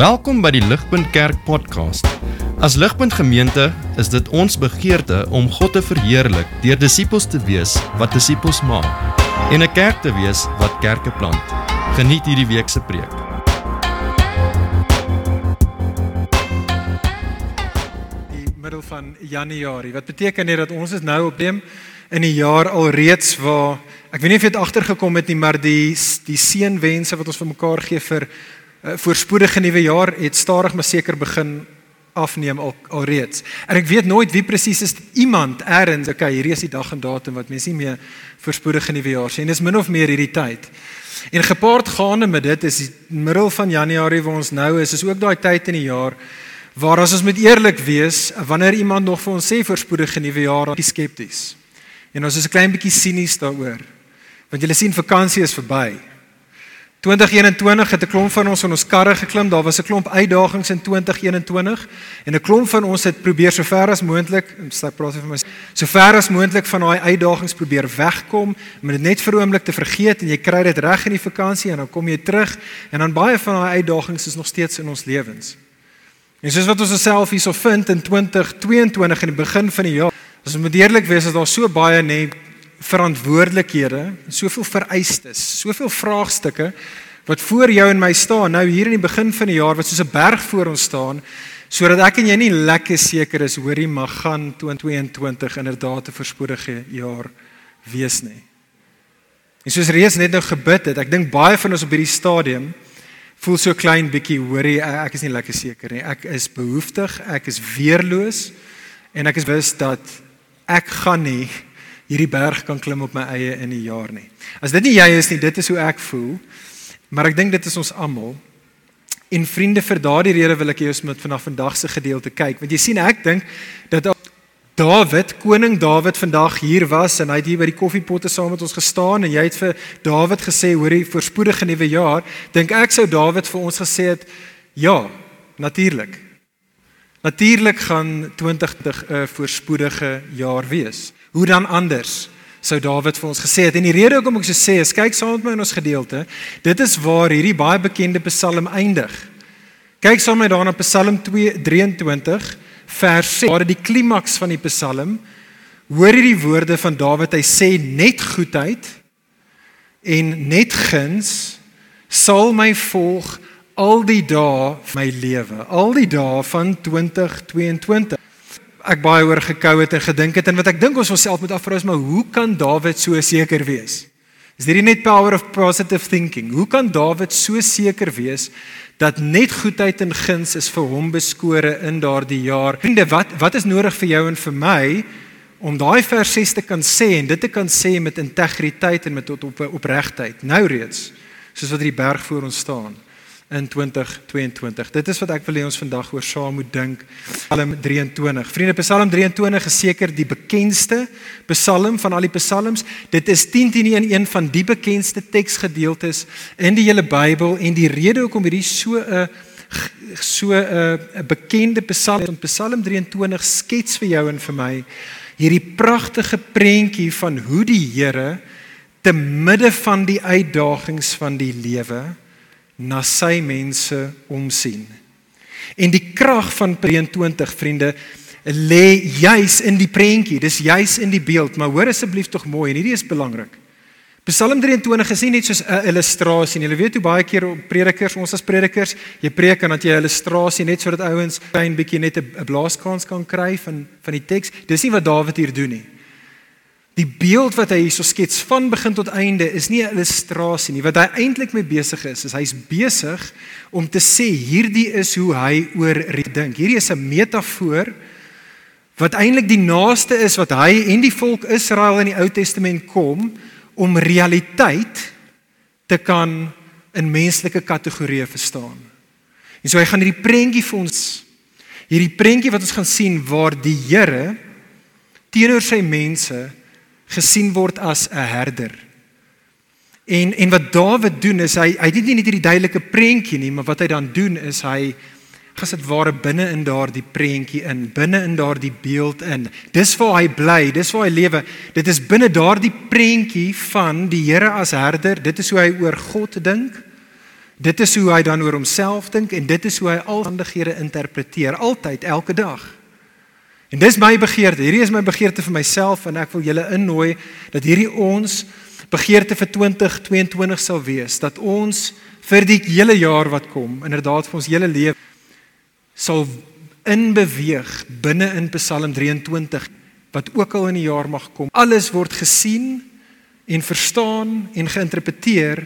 Welkom by die Ligpunt Kerk podcast. As Ligpunt Gemeente is dit ons begeerte om God te verheerlik deur disippels te wees wat disippels maak en 'n kerk te wees wat kerke plant. Geniet hierdie week se preek. die middel van Januarie. Wat beteken dit dat ons is nou op deem in die jaar alreeds waar ek weet nie of jy dit agtergekom het nie, maar die die seënwense wat ons vir mekaar gee vir voorspoedige nuwe jaar het stadig maar seker begin afneem al alreeds. En ek weet nooit wie presies is iemand eers, okay, hierdie is die dag en datum wat mense nie meer voorspoedige nuwe jaar sien. Dis min of meer hierdie tyd. En gepaard gaande met dit is die middel van Januarie waar ons nou is, is ook daai tyd in die jaar waar as ons moet eerlik wees, wanneer iemand nog vir ons sê voorspoedige nuwe jaar, dan is skepties. En ons is 'n klein bietjie sinies daaroor. Want julle sien vakansie is verby. 2021 het 'n klomp van ons in ons karre geklim. Daar was 'n klomp uitdagings in 2021 en 'n klomp van ons het probeer so ver as moontlik, ek praat vir my, so ver as moontlik van daai uitdagings probeer wegkom, om dit net vir 'n oomblik te vergeet en jy kry dit reg in die vakansie en dan kom jy terug en dan baie van daai uitdagings is nog steeds in ons lewens. En soos wat ons osself hierso vind in 2022 in die begin van die jaar, as ons moet eerlik wees, is daar so baie net verantwoordelikhede, soveel vereistes, soveel vraagstukke wat voor jou en my staan nou hier in die begin van die jaar wat soos 'n berg voor ons staan sodat ek en jy nie lekker seker is hoorie mag gaan 2022 inderdaad 'n voorspoedige jaar wees nie. En soos reeds net nou gebid het, ek dink baie van ons op hierdie stadium voel so klein bietjie hoorie ek is nie lekker seker nie. Ek is behoeftig, ek is weerloos en ek is bewus dat ek gaan nie hierdie berg kan klim op my eie in 'n jaar nie. As dit nie jy is nie, dit is hoe ek voel. Maar ek dink dit is ons almal. En vriende, vir daardie rede wil ek jou met vanaf vandag se gedeelte kyk, want jy sien ek dink dat David, koning David vandag hier was en hy het hier by die koffiepotte saam met ons gestaan en jy het vir David gesê, hoorie, voorspoedige nuwe jaar, dink ek sou David vir ons gesê het, ja, natuurlik. Natuurlik gaan 2020 'n voorspoedige jaar wees. Hoe dan anders? Sou Dawid vir ons gesê het. En die rede hoekom ek so sê is kyk saam met my in ons gedeelte. Dit is waar hierdie baie bekende Psalm eindig. Kyk saam met my daarna Psalm 2:23 vers 6 waar dit die klimaks van die Psalm hoor hierdie woorde van Dawid. Hy sê net goedheid en net guns sal my volg al die dae van my lewe. Al die dae van 2022 ek baie oor gekou het en gedink het en wat ek dink ons onsself moet afvra is maar hoe kan Dawid so seker wees? Is dit net power of positive thinking? Hoe kan Dawid so seker wees dat net goedheid en guns is vir hom beskore in daardie jaar? Vriende, wat wat is nodig vir jou en vir my om daai vers 6 te kan sê en dit te kan sê met integriteit en met op, op, opregtheid nou reeds soos wat hierdie berg voor ons staan? In 2022. Dit is wat ek wil hê ons vandag oor saam moet dink. Psalm 23. Vriende, Psalm 23 is seker die bekendste Psalm van al die psalms. Dit is 10 teen 1 een van die bekendste teksgedeeltes in die hele Bybel en die rede hoekom hierdie so 'n so 'n bekende Psalm is, Psalm 23 skets vir jou en vir my hierdie pragtige prentjie van hoe die Here te midde van die uitdagings van die lewe na sy mense omsien. En die krag van 23 vriende lê juis in die prentjie. Dis juis in die beeld, maar hoor asseblief tog mooi en hierdie is belangrik. Psalm 23 is nie net soos 'n illustrasie nie. Jy weet hoe baie keer predikers, ons as predikers, jy preek en dat jy 'n illustrasie net sodat ouens klein bietjie net 'n blaaskans kan kry van van die teks. Dis nie wat Dawid hier doen nie. Die beeld wat hy hierso skets van begin tot einde is nie 'n illustrasie nie. Wat hy eintlik mee besig is, is hy's besig om te sê hierdie is hoe hy oor dink. Hierdie is 'n metafoor wat eintlik die naaste is wat hy en die volk Israel in die Ou Testament kom om realiteit te kan in menslike kategorieë verstaan. En so hy gaan hierdie prentjie vir ons hierdie prentjie wat ons gaan sien waar die Here teenoor sy mense gesien word as 'n herder. En en wat Dawid doen is hy hy het nie net hierdie duidelike prentjie nie, maar wat hy dan doen is hy gesit ware binne in daardie prentjie in, binne in daardie beeld in. Dis waar hy bly, dis waar hy lewe. Dit is binne daardie prentjie van die Here as herder. Dit is hoe hy oor God dink. Dit is hoe hy dan oor homself dink en dit is hoe hy al omstandighede interpreteer altyd elke dag. En dis my begeerte. Hierdie is my begeerte vir myself en ek wil julle innooi dat hierdie ons begeerte vir 2022 sal wees dat ons vir die hele jaar wat kom, inderdaad vir ons hele lewe sal inbeweeg binne in Psalm 23 wat ook al in die jaar mag kom. Alles word gesien en verstaan en geïnterpreteer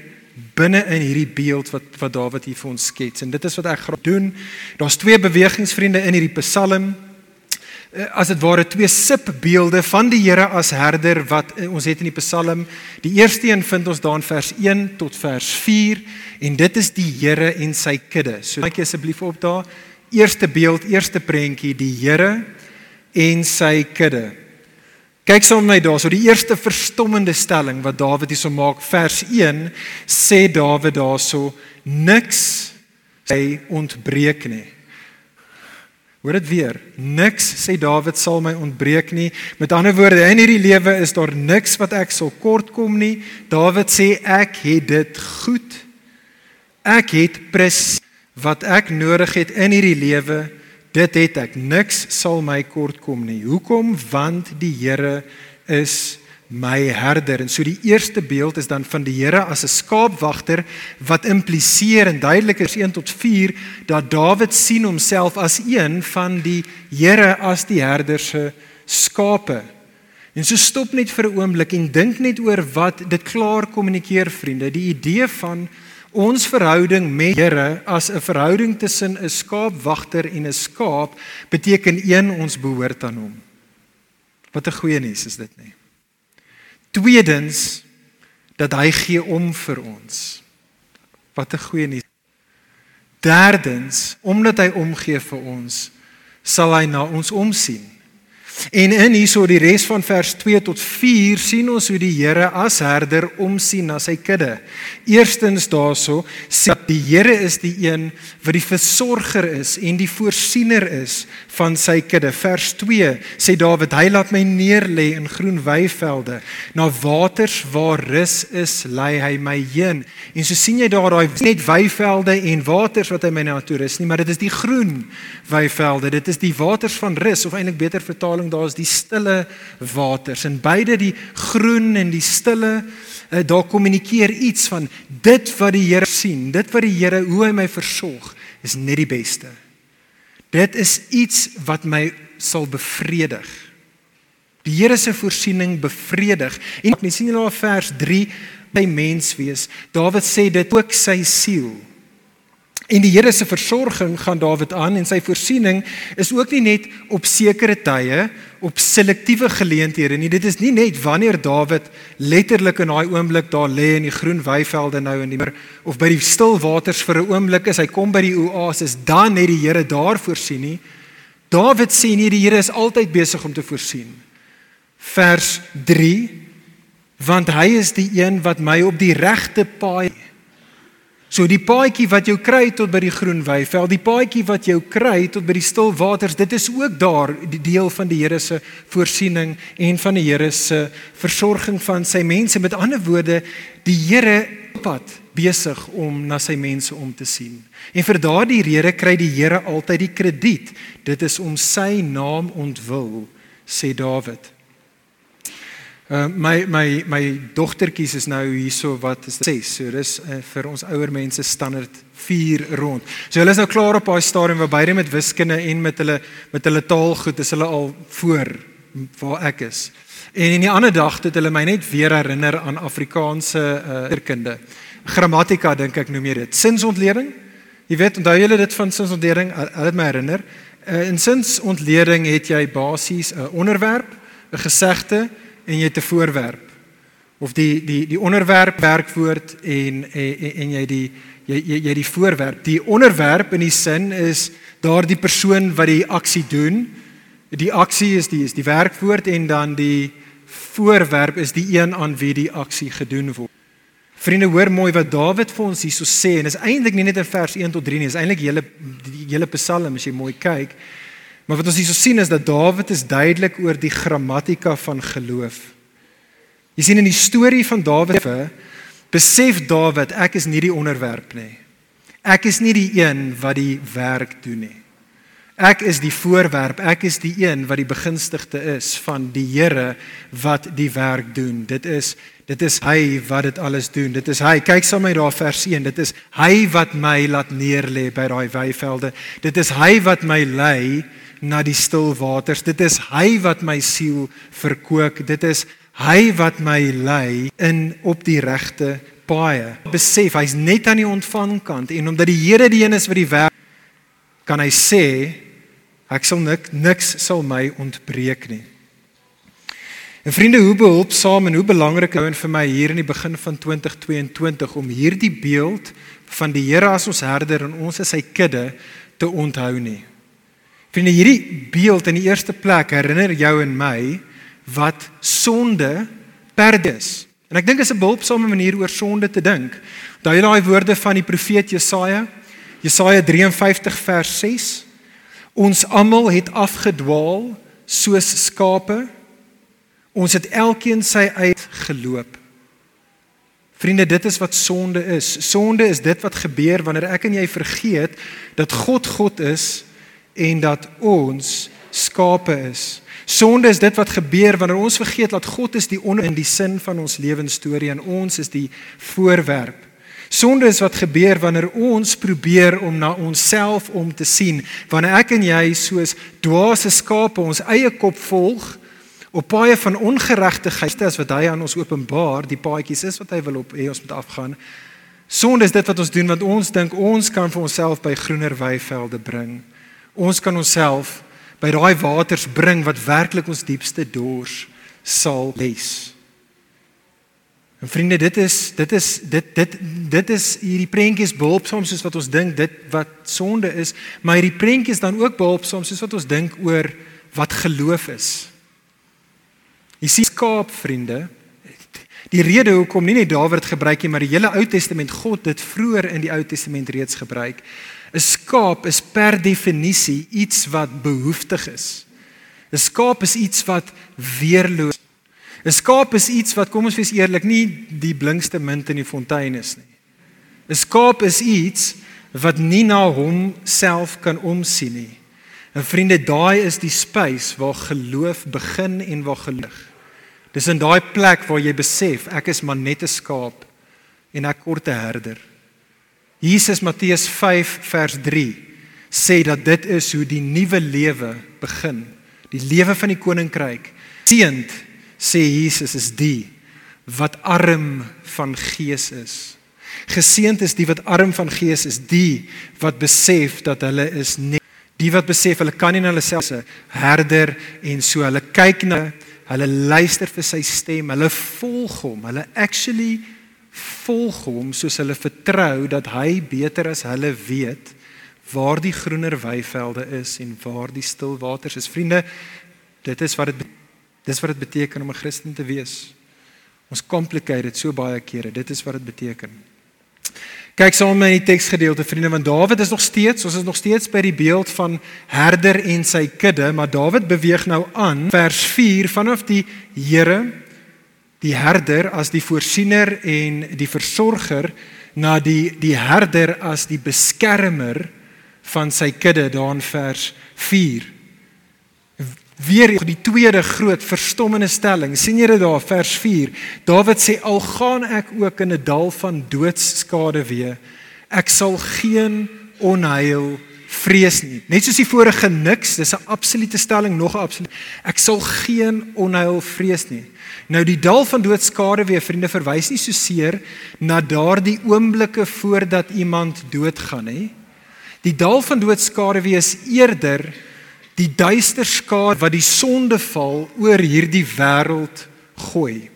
binne in hierdie beeld wat wat Dawid hier vir ons skets. En dit is wat ek graag doen. Daar's twee bewegingsvriende in hierdie Psalm. Eh, as dit ware twee sipbeelde van die Here as herder wat eh, ons het in die Psalm. Die eerste een vind ons daar in vers 1 tot vers 4 en dit is die Here en sy kudde. So kyk asseblief op daar. Eerste beeld, eerste prentjie, die Here en sy kudde. Kyk saam met my daarso, die eerste verstommende stelling wat Dawid hierso maak, vers 1, sê Dawid daarso niks hy ontbreek nie. Hoor dit weer. Niks sê Dawid sal my ontbreek nie. Met ander woorde, in hierdie lewe is daar niks wat ek sal kortkom nie. Dawid sê ek het dit goed. Ek het presies wat ek nodig het in hierdie lewe Dit het ek niks sal my kort kom nie. Hoekom? Want die Here is my herder. En so die eerste beeld is dan van die Here as 'n skaapwagter wat impliseer en duidelik is 1 tot 4 dat Dawid sien homself as een van die Here as die herder se skape. En so stop net vir 'n oomblik en dink net oor wat dit klaar kommunikeer vriende, die idee van Ons verhouding met Here as 'n verhouding tussen 'n skaapwagter en 'n skaap beteken een ons behoort aan hom. Wat 'n goeie nuus is dit nie. Tweedens dat hy gee om vir ons. Wat 'n goeie nuus. Derdens, omdat hy omgee vir ons, sal hy na ons omsien. En in hierso die res van vers 2 tot 4 sien ons hoe die Here as herder omsien na sy kudde. Eerstens daarso sê die Here is die een wat die versorger is en die voorsiener is van sy kudde. Vers 2 sê Dawid, hy laat my neerlê in groen weivelde, na waters waar rus is, lei hy my heen. En so sien jy daar daai net weivelde en waters wat hy my na toe rus nie, maar dit is die groen weivelde. Dit is die waters van rus of eintlik beter vertaling daar is die stille waters en beide die groen en die stille uh, daar kommunikeer iets van dit wat die Here sien, dit wat die Here hoe hy my versorg is net die beste. Dit is iets wat my sal bevredig. Die Here se voorsiening bevredig. En jy sien in vers 3 by mens wees, Dawid sê dit ook sy siel. En die Here se versorging gaan Dawid aan en sy voorsiening is ook nie net op sekere tye op selektiewe geleenthede nie. Dit is nie net wanneer Dawid letterlik in daai oomblik daar lê in die groen weivelde nou in die meer of by die stil waters vir 'n oomblik is hy kom by die oasis dan net die Here daar voorsien nie. Dawid sê nie die Here is altyd besig om te voorsien. Vers 3 want hy is die een wat my op die regte paai So die paadjie wat jou kry tot by die groen weiveld, die paadjie wat jou kry tot by die stil waters, dit is ook daar die deel van die Here se voorsiening en van die Here se versorging van sy mense. Met ander woorde, die Here pad besig om na sy mense om te sien. En vir daardie rede kry die Here altyd die krediet. Dit is om sy naam ontwil, sê Dawid. Uh, my my my dogtertjies is nou hierso wat is 6. So dis uh, vir ons ouer mense standaard 4 rond. So hulle is nou klaar op daai stadium waar beide met wiskunde en met hulle met hulle taalgoed is hulle al voor waar ek is. En in die ander dag het hulle my net weer herinner aan Afrikaanse uh kunde. Grammatika dink ek noem jy dit. Sinsontleding. Jy weet, onthou julle dit van sinsontleding? Hulle het my herinner. Uh, in sinsontleding het jy basies 'n onderwerp, 'n gesegde en jy het 'n voorwerp of die die die onderwerp werkwoord en en, en jy die jy jy jy die voorwerp. Die onderwerp in die sin is daardie persoon wat die aksie doen. Die aksie is die is die werkwoord en dan die voorwerp is die een aan wie die aksie gedoen word. Vriende, hoor mooi wat Dawid vir ons hierso sê en is eintlik nie net in vers 1 tot 3 nie, is eintlik hele die hele Psalm as jy mooi kyk. Maar wat ons hierso sien is dat Dawid is duidelik oor die grammatika van geloof. Jy sien in die storie van Dawid besef Dawid ek is nie die onderwerp nie. Ek is nie die een wat die werk doen nie. Ek is die voorwerp, ek is die een wat die begunstigde is van die Here wat die werk doen. Dit is dit is hy wat dit alles doen. Dit is hy. Kyk saam met my daar vers 1. Dit is hy wat my laat neerlê by daai weivelde. Dit is hy wat my lei na die stil waters. Dit is hy wat my siel verkoop. Dit is hy wat my lei in op die regte paaie. Besef, hy's net aan die ontvangkant en omdat die Here die een is wat die werk kan hy sê ek sal nik, niks sal my ontbreek nie. En vriende, hoe behulpsaam en hoe belangrik is dit vir my hier in die begin van 2022 om hierdie beeld van die Here as ons herder en ons as sy kudde te onthou nie. Vriende, hierdie beeld in die eerste plek herinner jou en my wat sonde perdis. En ek dink is 'n behulpsame manier oor sonde te dink. Daai daai woorde van die profeet Jesaja, Jesaja 53 vers 6. Ons almal het afgedwaal soos skape. Ons het elkeen sy uit geloop. Vriende, dit is wat sonde is. Sonde is dit wat gebeur wanneer ek en jy vergeet dat God God is en dat ons skape is. Sonde is dit wat gebeur wanneer ons vergeet dat God is die onder in die sin van ons lewensstorie en ons is die voorwerp. Sonde is wat gebeur wanneer ons probeer om na onsself om te sien. Wanneer ek en jy soos dwaase skape ons eie kop volg op paaie van ongeregtigheid as wat hy aan ons openbaar, die paadjies is wat hy wil op hê ons moet afgaan. Sonde is dit wat ons doen want ons dink ons kan vir onsself by groener weivelde bring. Ons kan onsself by daai waters bring wat werklik ons diepste dors sal les. En vriende, dit is dit is dit dit dit is hierdie prentjies behulpsaam soos wat ons dink dit wat sonde is, maar hierdie prentjies dan ook behulpsaam soos wat ons dink oor wat geloof is. Jy sien skaap, vriende, die rede hoekom nie net Dawid gebruik nie, maar die hele Ou Testament God dit vroeër in die Ou Testament reeds gebruik 'n skaap is per definisie iets wat behoeftig is. 'n Skaap is iets wat weerloos. 'n Skaap is iets wat kom ons wees eerlik, nie die blinkste munt in die fontein is nie. 'n Skaap is iets wat nie na homself kan omsien nie. En vriende, daai is die space waar geloof begin en waar geloof. Dis in daai plek waar jy besef ek is maar net 'n skaap en ek kort 'n herder. Jesus Matteus 5 vers 3 sê dat dit is hoe die nuwe lewe begin. Die lewe van die koninkryk. Seend sê Jesus is die wat arm van gees is. Geseend is die wat arm van gees is, die wat besef dat hulle is net die wat besef hulle kan nie na hulle self se herder en so hulle kyk na hulle luister vir sy stem, hulle volg hom, hulle actually volg hom soos hulle vertrou dat hy beter as hulle weet waar die groener weivelde is en waar die stil waters is. Vriende, dit is wat dit dis wat dit beteken om 'n Christen te wees. Ons complicate dit so baie kere. Dit is wat dit beteken. Kyk saam met die teksgedeelte, vriende, want Dawid is nog steeds, ons is nog steeds by die beeld van herder en sy kudde, maar Dawid beweeg nou aan vers 4 vanaf die Here die herder as die voorsiener en die versorger na die die herder as die beskermer van sy kudde daar in vers 4. Weer die tweede groot verstommende stelling. sien julle daar vers 4. Dawid sê al gaan ek ook in 'n dal van doodsskade wee, ek sal geen onheil vrees nie. Net soos die vorige niks, dis 'n absolute stelling, nog 'n absolute. Ek sal geen onheil vrees nie. Nou die dal van doodskade weer vriende verwys nie so seer na daardie oomblikke voordat iemand doodgaan hè. Die dal van doodskade weer is eerder die duister skade wat die sondeval oor hierdie wêreld gooi.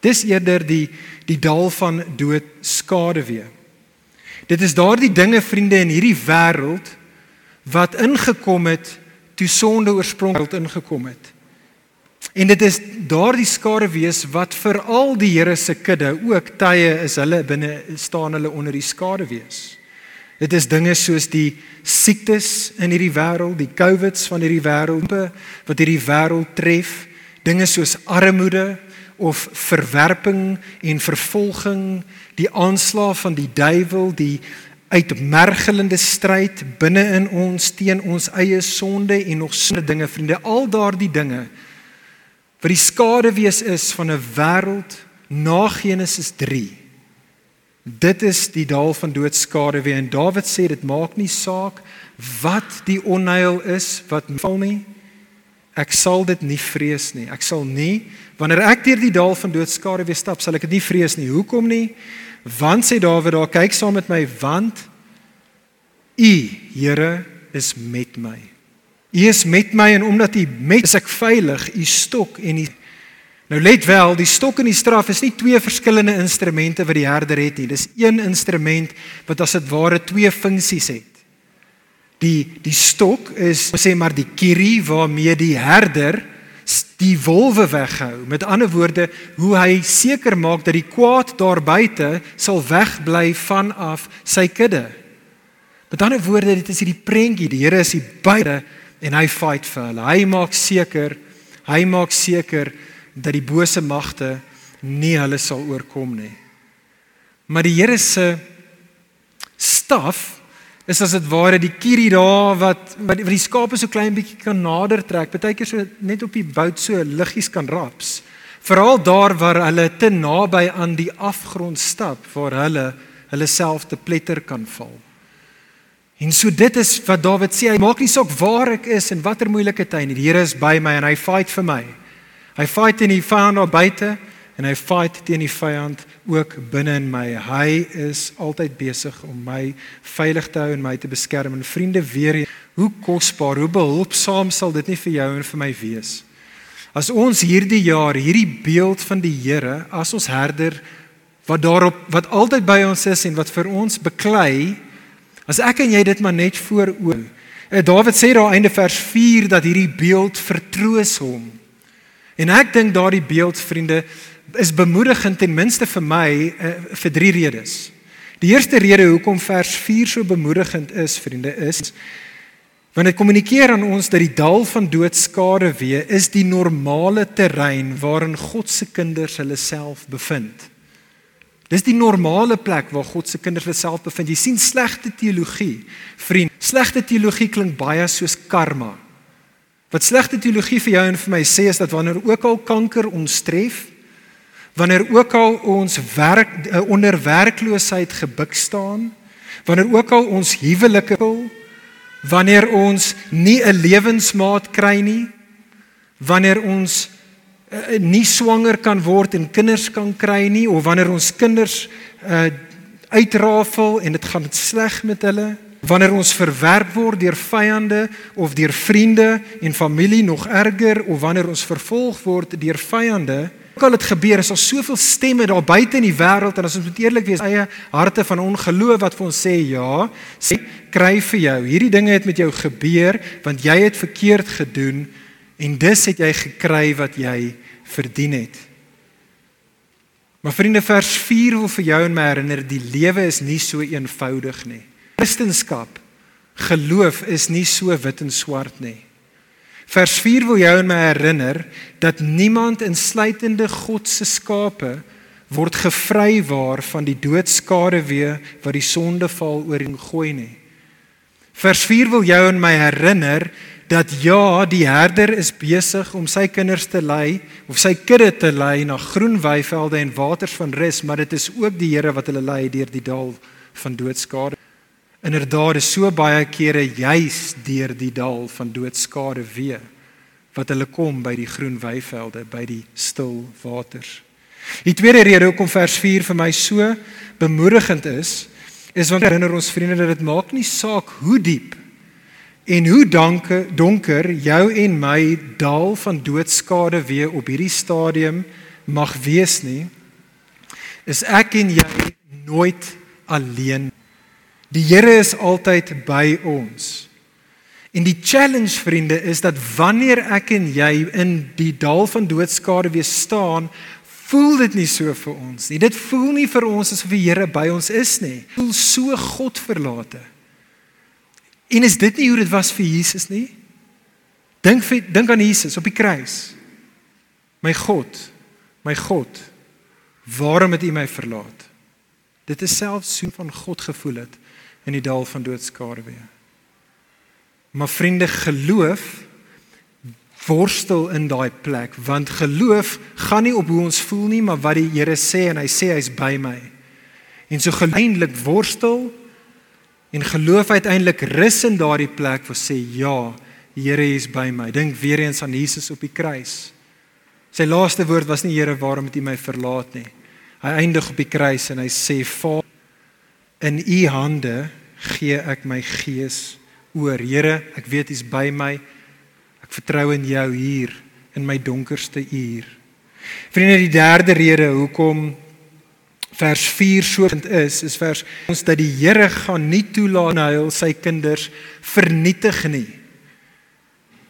Dis eerder die die dal van doodskade weer. Dit is daardie dinge vriende in hierdie wêreld wat ingekom het toe sonde oorspronklik ingekom het. En dit is daardie skare wees wat vir al die Here se kudde ook tye is hulle binne staan hulle onder die skare wees. Dit is dinge soos die siektes in hierdie wêreld, die COVIDs van hierdie wêreld wat hierdie wêreld tref, dinge soos armoede of verwerping en vervolging, die aanslag van die duiwel, die uitmergelende stryd binne in ons teen ons eie sonde en nog sonder dinge vriende al daardie dinge wat die skaduwees is van 'n wêreld na Genesis 3 dit is die dal van doodskaduwee en Dawid sê dit maak nie saak wat die onheil is wat val nie. Ek sal dit nie vrees nie. Ek sal nie wanneer ek deur die dal van doodskaduwee stap sal ek dit nie vrees nie. Hoekom nie? Want sê Dawid daar kyk saam met my want U Here is met my. U is met my en omdat U met is ek veilig, U stok en U Nou let wel, die stok en die straf is nie twee verskillende instrumente wat die herder het nie. Dis een instrument wat as dit ware twee funksies het. Die die stok is sê maar die kierie waarmee die herder die wolwe weghou. Met ander woorde, hoe hy seker maak dat die kwaad daar buite sal wegbly vanaf sy kudde. Met ander woorde, dit is hierdie prentjie, die Here is hier buite en hy fight vir hulle. Hy maak seker, hy maak seker dat die bose magte nie hulle sal oorkom nie. Maar die Here se staf is as dit ware die kierie daar wat wat die skape so klein bietjie kan nader trek. Partykeer so net op die bout so liggies kan raps. Veral daar waar hulle te naby aan die afgrond stap waar hulle hulle self te pletter kan val. En so dit is wat Dawid sê, hy maak nie saak waar ek is en watter moeilike tyd nie. Die Here is by my en hy fight vir my. Hy fight in die vyand daar buite en hy fight teen die vyand ook binne in my. Hy is altyd besig om my veilig te hou en my te beskerm. En vriende, weer hoe kosbaar, hoe behulpsaam sal dit nie vir jou en vir my wees. As ons hierdie jaar hierdie beeld van die Here as ons herder wat daarop wat altyd by ons is en wat vir ons beklei, as ek en jy dit maar net voor oë. Eh, Dawid sê daar einde vers 4 dat hierdie beeld vertroos hom. En ek dink daardie beeld vriende is bemoedigend ten minste vir my uh, vir drie redes. Die eerste rede hoekom vers 4 so bemoedigend is, vriende, is want dit kommunikeer aan ons dat die dal van dood skade wee is die normale terrein waarin God se kinders hulle self bevind. Dis die normale plek waar God se kinders hulle self bevind. Jy sien slegte teologie, vriend. Slegte teologie klink baie soos karma. Wat slegte teologie vir jou en vir my sê is dat wanneer ook al kanker ons tref, wanneer ook al ons werk eh, onder werkloosheid gebuk staan, wanneer ook al ons huwelike wil, wanneer ons nie 'n lewensmaat kry nie, wanneer ons uh, nie swanger kan word en kinders kan kry nie of wanneer ons kinders uh, uitrafel en dit gaan sleg met hulle, wanneer ons verwerp word deur vyande of deur vriende en familie nog erger of wanneer ons vervolg word deur vyande ook al dit gebeur is daar soveel stemme daar buite in die wêreld en as ons moet eerlik wees eie harte van ongeloof wat vir ons sê ja sê kry vir jou. Hierdie dinge het met jou gebeur want jy het verkeerd gedoen en dus het jy gekry wat jy verdien het. Maar vriende vers 4 wil vir jou en my herinner die lewe is nie so eenvoudig nie. Kristendom geloof is nie so wit en swart nie. Vers 4 wil jou en my herinner dat niemand insluitende God se skape word gevry waar van die doodskade weer wat die sondeval oor hom gooi nie. Vers 4 wil jou en my herinner dat ja, die herder is besig om sy kinders te lei of sy kudde te lei na groen weivelde en waters van rus, maar dit is ook die Here wat hulle lei deur die dal van doodskade. Inderdaad is so baie kere juis deur die dal van doodskade wee wat hulle kom by die groen weivelde, by die stil waters. Die tweede rede hoekom vers 4 vir my so bemoedigend is, is want herinner ons vriende dat dit maak nie saak hoe diep en hoe danke donker jou en my dal van doodskade wee op hierdie stadium mag wees nie, is ek en jy nooit alleen Die Here is altyd by ons. En die challenge vriende is dat wanneer ek en jy in die dal van doodskade weer staan, voel dit nie so vir ons nie. Dit voel nie vir ons asof die Here by ons is nie. Voel so Godverlate. En is dit nie hoe dit was vir Jesus nie? Dink dink aan Jesus op die kruis. My God, my God, waarom het U my verlaat? Dit is selfs so van God gevoel het in die dal van doodskade weer. Maar vriende, geloof worstel in daai plek want geloof gaan nie op hoe ons voel nie, maar wat die Here sê en hy sê hy's by my. En so geleidelik worstel en geloof uiteindelik rus in daardie plek waar sê ja, Here is by my. Dink weer eens aan Jesus op die kruis. Sy laaste woord was nie Here, waarom het U my verlaat nie. Hy eindig op die kruis en hy sê Vader, in U hande gee ek my gees oor. Here, ek weet U's by my. Ek vertrou in jou hier in my donkerste uur. Vriende, die derde rede hoekom vers 4 so is, is vers ons dat die Here gaan nie toelaat hy sy kinders vernietig nie.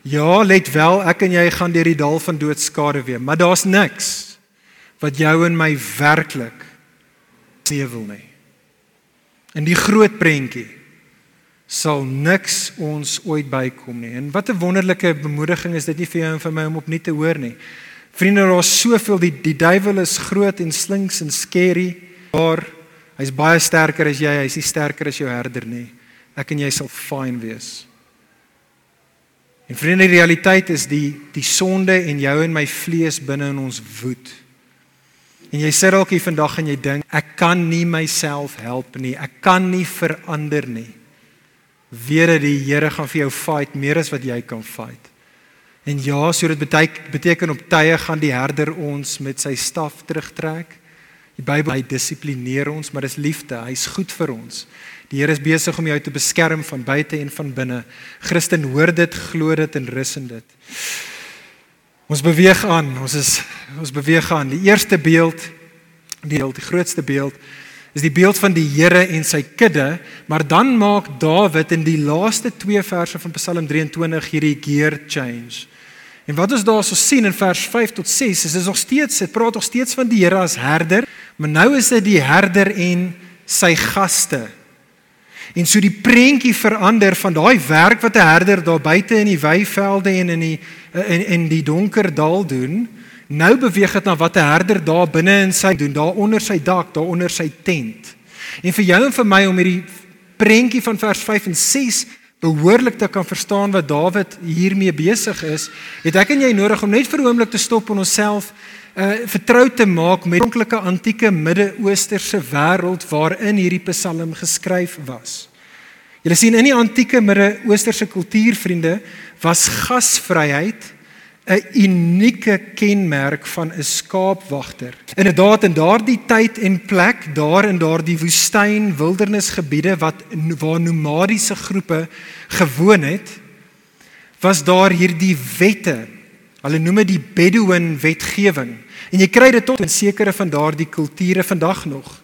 Ja, let wel, ek en jy gaan deur die dal van doodskade weer, maar daar's niks wat jou en my werklik seëwel nie. In die groot prentjie sal niks ons ooit bykom nie. En wat 'n wonderlike bemoediging is dit nie vir jou en vir my om opnuut te hoor nie. Vriende, daar's soveel die die duiwel is groot en slinks en scary, maar hy's baie sterker as jy, hy's nie sterker as jou herder nie. Ek en jy sal fyn wees. En vriende, die realiteit is die die sonde en jou en my vlees binne in ons woed. En jy sit dalk hier vandag en jy dink ek kan nie myself help nie. Ek kan nie verander nie weet dat die Here gaan vir jou fight meer as wat jy kan fight. En ja, so dit beteken beteken op tye gaan die herder ons met sy staf terugtrek. Die Bybel hy dissiplineer ons, maar dis liefde. Hy's goed vir ons. Die Here is besig om jou te beskerm van buite en van binne. Christen hoor dit, glo dit en rus in dit. Ons beweeg aan. Ons is ons beweeg aan. Die eerste beeld, die, die grootste beeld is die beeld van die Here en sy kudde, maar dan maak Dawid in die laaste 2 verse van Psalm 23 hierdie gear change. En wat ons daarso sien in vers 5 tot 6 is dit nog steeds, dit praat nog steeds van die Here as herder, maar nou is dit die herder en sy gaste. En so die prentjie verander van daai werk wat 'n herder daar buite in die weivelde en in die in in die donker dal doen, Nou beweeg dit na wat 'n herder daar binne in sy doen, daar onder sy dak, daar onder sy tent. En vir jou en vir my om hierdie prentjie van vers 5 en 6 behoorlik te kan verstaan wat Dawid hiermee besig is, het ek en jy nodig om net vir 'n oomblik te stop en onsself uh vertrou te maak met die onkelike antieke Midde-Oosterse wêreld waarin hierdie Psalm geskryf was. Julle sien in die antieke Midde-Oosterse kultuur, vriende, was gasvryheid 'n unieke kenmerk van 'n skaapwagter. Inderdaad in daardie tyd en plek, daar in daardie woestyn wildernisgebiede wat waar nomadiese groepe gewoon het, was daar hierdie wette. Hulle noem dit die Bedouin wetgewing. En jy kry dit tot in sekere van daardie kulture vandag nog.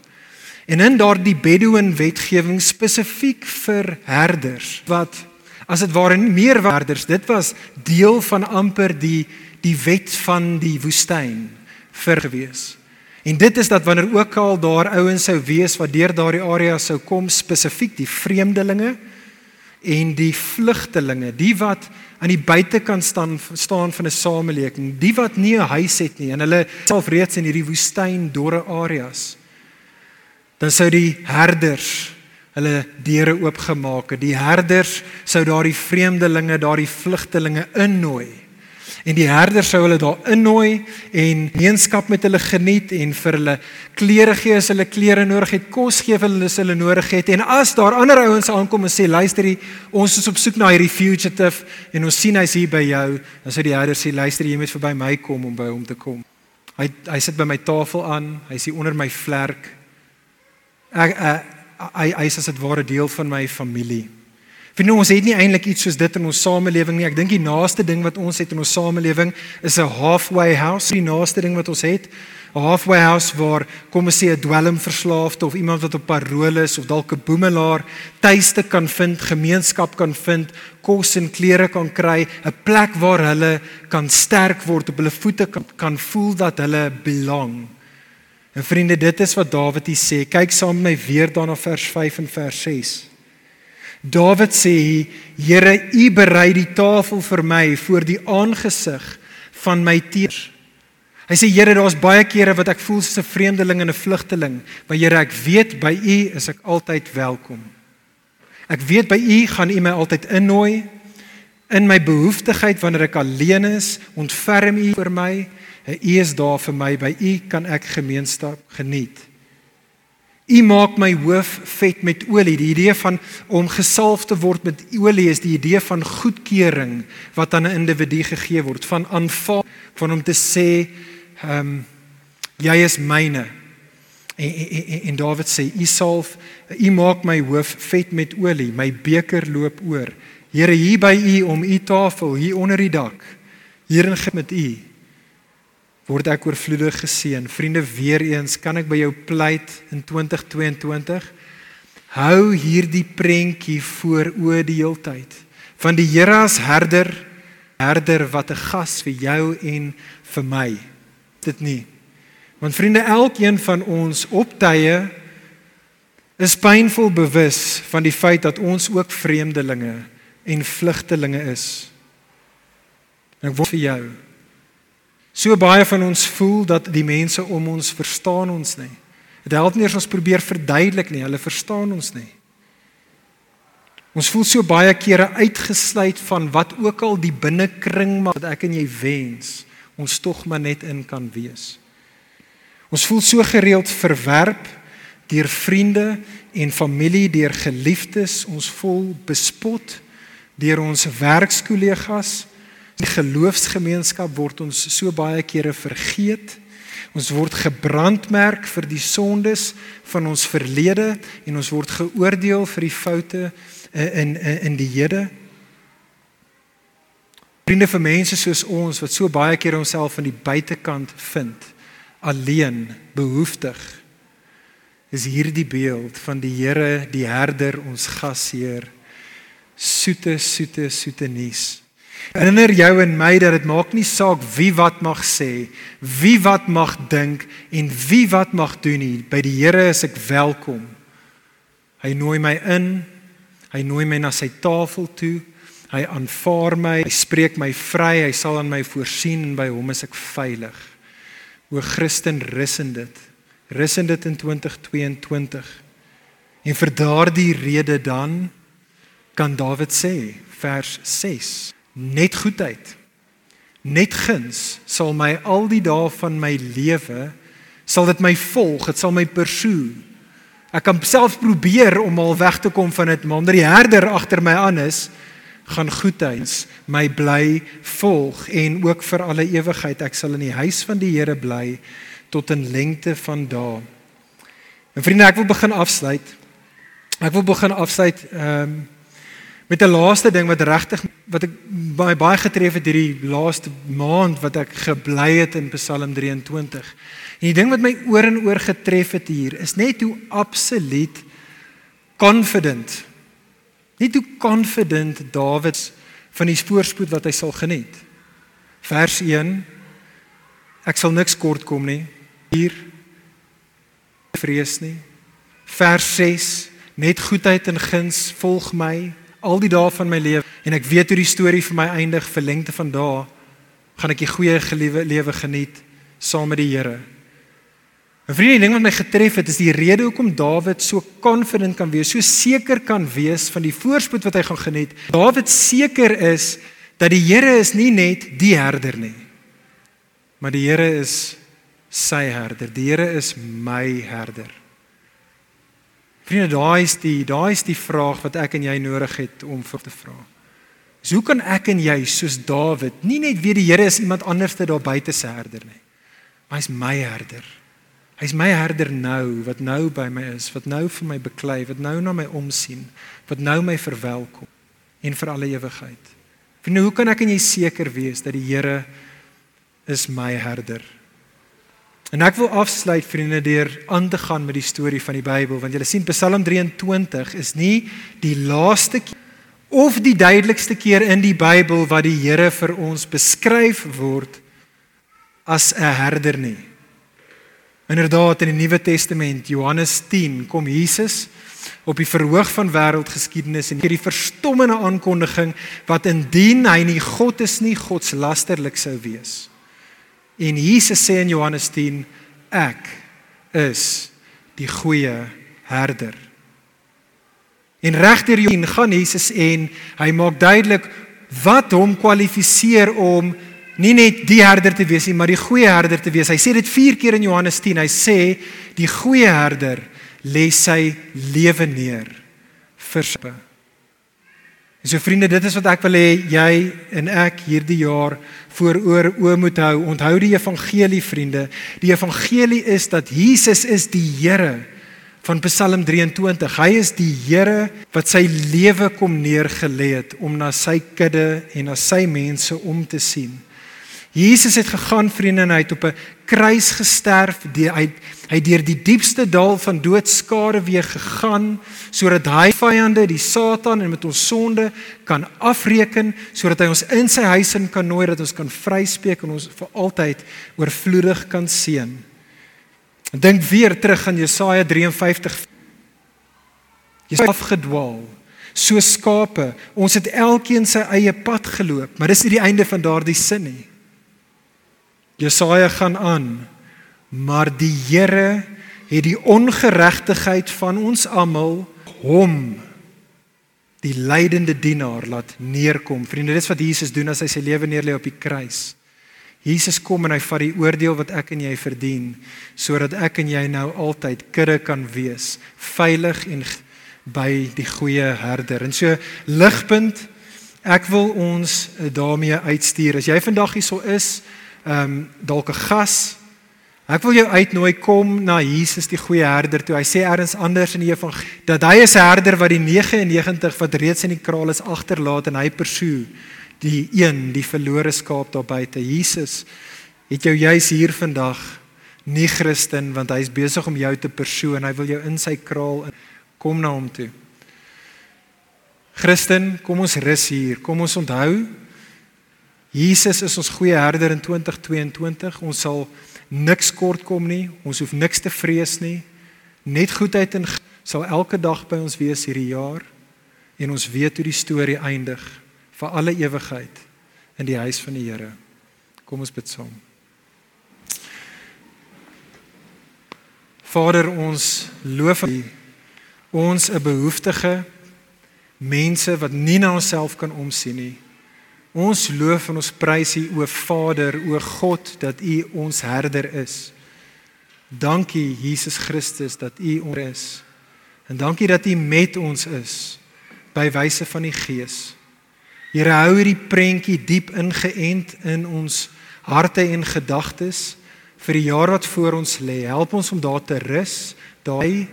En in daardie Bedouin wetgewing spesifiek vir herders wat as dit ware meer werders dit was deel van amper die die wet van die woestyn vir gewees. En dit is dat wanneer ook al daar ouens sou wees wat deur daardie area sou kom spesifiek die vreemdelinge en die vlugtelinge die wat aan die buitekant staan staan van 'n samelewing die wat nie 'n huis het nie en hulle self reeds in hierdie woestyn dorre areas dan sou die herders hulle deure oopgemaak het. Die herders sou daardie vreemdelinge, daardie vlugtelinge innooi. En die herders sou hulle daar innooi en gemeenskap met hulle geniet en vir hulle klere gee as hulle klere nodig het, kos gee vir hulle as hulle nodig het. En as daar ander ouens aankom en sê luister, ons is op soek na hierdie fugitive en ons sien hy's hier by jou, dan sê die herder sê luister, jy moet verby my kom om by hom te kom. Hy hy sit by my tafel aan, hy's hier onder my vlerk. Ek, ek hy hy is as dit ware deel van my familie. Vir nou ons het nie eintlik iets soos dit in ons samelewing nie. Ek dink die naaste ding wat ons het in ons samelewing is 'n halfway house. Die naaste ding wat ons het, 'n halfway house waar kom ons sê 'n dwelmverslaafde of iemand wat op parol is of dalk 'n boemelaar tuiste kan vind, gemeenskap kan vind, kos en klere kan kry, 'n plek waar hulle kan sterk word, op hulle voete kan, kan voel dat hulle belong. En vriende, dit is wat Dawid hier sê. Kyk saam met my weer daarna vers 5 en vers 6. Dawid sê: "Here, U berei die tafel vir my voor die aangesig van my teers." Hy sê: "Here, daar's baie kere wat ek voel soos 'n vreemdeling en 'n vlugteling, maar Here, ek weet by U is ek altyd welkom." Ek weet by U gaan U my altyd innooi in my behoeftigheid wanneer ek alleen is, ontferm U vir my. U is daar vir my. By U kan ek gemeenskap geniet. U maak my hoof vet met olie. Die idee van om gesalf te word met olie is die idee van goedkeuring wat aan 'n individu gegee word, van aanvaar, van om te sê, ehm um, jy is myne. En, en, en Dawid sê, U salf, U maak my hoof vet met olie, my beker loop oor. Here, hier by U om U tafel, hier onder die dak, hier in met U word ek oorvloedig geseën. Vriende, weer eens kan ek by jou pleit in 2022 hou hierdie prentjie voor o die heeltyd van die Here as herder, herder wat 'n gas vir jou en vir my. Dit nie. Want vriende, elkeen van ons op tye is pynvol bewus van die feit dat ons ook vreemdelinge en vlugtelinge is. Ek wil vir jou So baie van ons voel dat die mense om ons verstaan ons nie. Dit help nie as ons probeer verduidelik nie, hulle verstaan ons nie. Ons voel so baie kere uitgesluit van wat ook al die binnekring maar wat ek en jy wens, ons tog maar net in kan wees. Ons voel so gereeld verwerp deur vriende en familie, deur geliefdes, ons voel bespot deur ons werkskollegas Die geloofsgemeenskap word ons so baie kere vergeet. Ons word gebrandmerk vir die sondes van ons verlede en ons word geoordeel vir die foute in in in die hede. Vriende vir mense soos ons wat so baie keer onsself aan die buitekant vind, alleen, behoeftig, is hierdie beeld van die Here, die herder, ons gasheer. Soete, soete, soete nuus. Herinner jou en my dat dit maak nie saak wie wat mag sê, wie wat mag dink en wie wat mag doen nie. By die Here is ek welkom. Hy nooi my in. Hy nooi my na sy tafel toe. Hy aanvaar my. Hy spreek my vry. Hy sal aan my voorsien en by hom is ek veilig. O Christen, rus in dit. Rus in dit in 2022. En vir daardie rede dan kan Dawid sê vers 6 net goedheid net guns sal my al die dae van my lewe sal dit my volg dit sal my pursue ek kan self probeer om al weg te kom van dit maar omdat die herder agter my aan is gaan goedheid my bly volg en ook vir alle ewigheid ek sal in die huis van die Here bly tot in lengte van dae. En vriende ek wil begin afsluit. Ek wil begin afsluit ehm um, met 'n laaste ding wat regtig wat ek baie baie getref het hierdie laaste maand wat ek gebly het in Psalm 23. En die ding wat my oor en oor getref het hier is net hoe absoluut confident. Net hoe confident Dawid van die voorspoed wat hy sal geniet. Vers 1 Ek sal niks kort kom nie. Hier vrees nie. Vers 6 Net goedheid en guns volg my al die dae van my lewe en ek weet hoe die storie vir my eindig vir lengte van dae gaan ek die goeie geliewe lewe geniet saam met die Here. 'n Vriende, ding wat my getref het is die rede hoekom Dawid so confident kan wees, so seker kan wees van die voorspoed wat hy gaan geniet. Dawid seker is dat die Here is nie net die herder nie. Maar die Here is sy herder. Die Here is my herder. Vriende, daai is die daai is die vraag wat ek en jy nodig het om vir te vra. So kan ek en jy soos Dawid nie net weet die Here is iemand anderste daar buite se herder nie. Maar hy's my herder. Hy's my herder nou wat nou by my is, wat nou vir my beklei, wat nou na my omsien, wat nou my verwelkom en vir alle ewigheid. Vriende, hoe kan ek en jy seker wees dat die Here is my herder? En ek wil afsluit vriende deur aan te gaan met die storie van die Bybel want julle sien Psalm 23 is nie die laaste of die duidelikste keer in die Bybel wat die Here vir ons beskryf word as 'n herder nie. Inderdaad in die Nuwe Testament Johannes 10 kom Jesus op die verhoog van wêreldgeskiedenis en hierdie verstommende aankondiging wat indien hy nie God is nie godslasterlik sou wees. En Jesus sê in Johannes 10 ek is die goeie herder. En regdeur Johannes gaan Jesus en hy maak duidelik wat hom kwalifiseer om nie net die herder te wees nie, maar die goeie herder te wees. Hy sê dit 4 keer in Johannes 10. Hy sê die goeie herder lê sy lewe neer vir sy. En so vriende, dit is wat ek wil hê jy en ek hierdie jaar vooroor oë moet hou. Onthou die evangelie vriende. Die evangelie is dat Jesus is die Here van Psalm 23. Hy is die Here wat sy lewe kom neergelê het om na sy kudde en na sy mense om te sien. Jesus het gegaan vriende en hy het op 'n kruis gesterf, die, hy hy deur die diepste dal van doodskade weer gegaan sodat hy vyande, die Satan en met ons sonde kan afreken sodat hy ons in sy huis in kan nooi dat ons kan vryspreek en ons vir altyd oorvloedig kan seën. Dink weer terug aan Jesaja 53. Jy is afgedwaal so skape. Ons het elkeen sy eie pad geloop, maar dis nie die einde van daardie sin nie. Jesaja gaan aan, maar die Here het die ongeregtigheid van ons almal hom die lydende dienaar laat neerkom. Vriende, dis wat Jesus doen as hy sy lewe neerlê op die kruis. Jesus kom en hy vat die oordeel wat ek en jy verdien sodat ek en jy nou altyd kudde kan wees, veilig en by die goeie herder. En so ligpunt, ek wil ons daarmee uitstuur. As jy vandag hierso is, ehm um, dalk 'n gas. Ek wil jou uitnooi kom na Jesus die goeie herder toe. Hy sê elders anders in die evangelie dat hy is herder wat die 99 wat reeds in die kraal is agterlaat en hy persoe die een, die verlore skaap daar buite. Jesus het jou juis hier vandag nie Christen want hy is besig om jou te persoon. Hy wil jou in sy kraal kom na hom toe. Christen, kom ons rus hier. Kom ons onthou Jesus is ons goeie herder in 2022. Ons sal niks kort kom nie. Ons hoef niks te vrees nie. Net goedheid en sal elke dag by ons wees hierdie jaar en ons weet hoe die storie eindig vir alle ewigheid in die huis van die Here. Kom ons bid saam. Vader, ons loof U. Ons 'n behoeftige mense wat nie na onsself kan omsien nie. Ons loof en ons prys U o Vader, o God dat U ons herder is. Dankie Jesus Christus dat U ons is. En dankie dat U met ons is by wyse van die Gees. Here hou hierdie prentjie diep ingeënt in ons harte en gedagtes vir die jaar wat voor ons lê. Help ons om daar te rus. Daai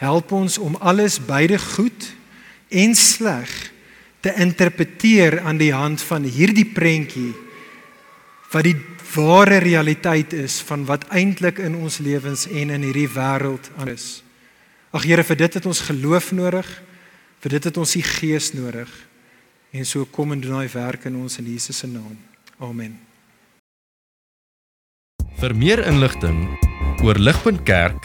help ons om alles beide goed en sleg te interpreteer aan die hand van hierdie prentjie wat die ware realiteit is van wat eintlik in ons lewens en in hierdie wêreld is. Ag Here, vir dit het ons geloof nodig. Vir dit het ons die Gees nodig. En so kom en doen daai werk in ons in Jesus se naam. Amen. Vir meer inligting oor Ligpunt Kerk,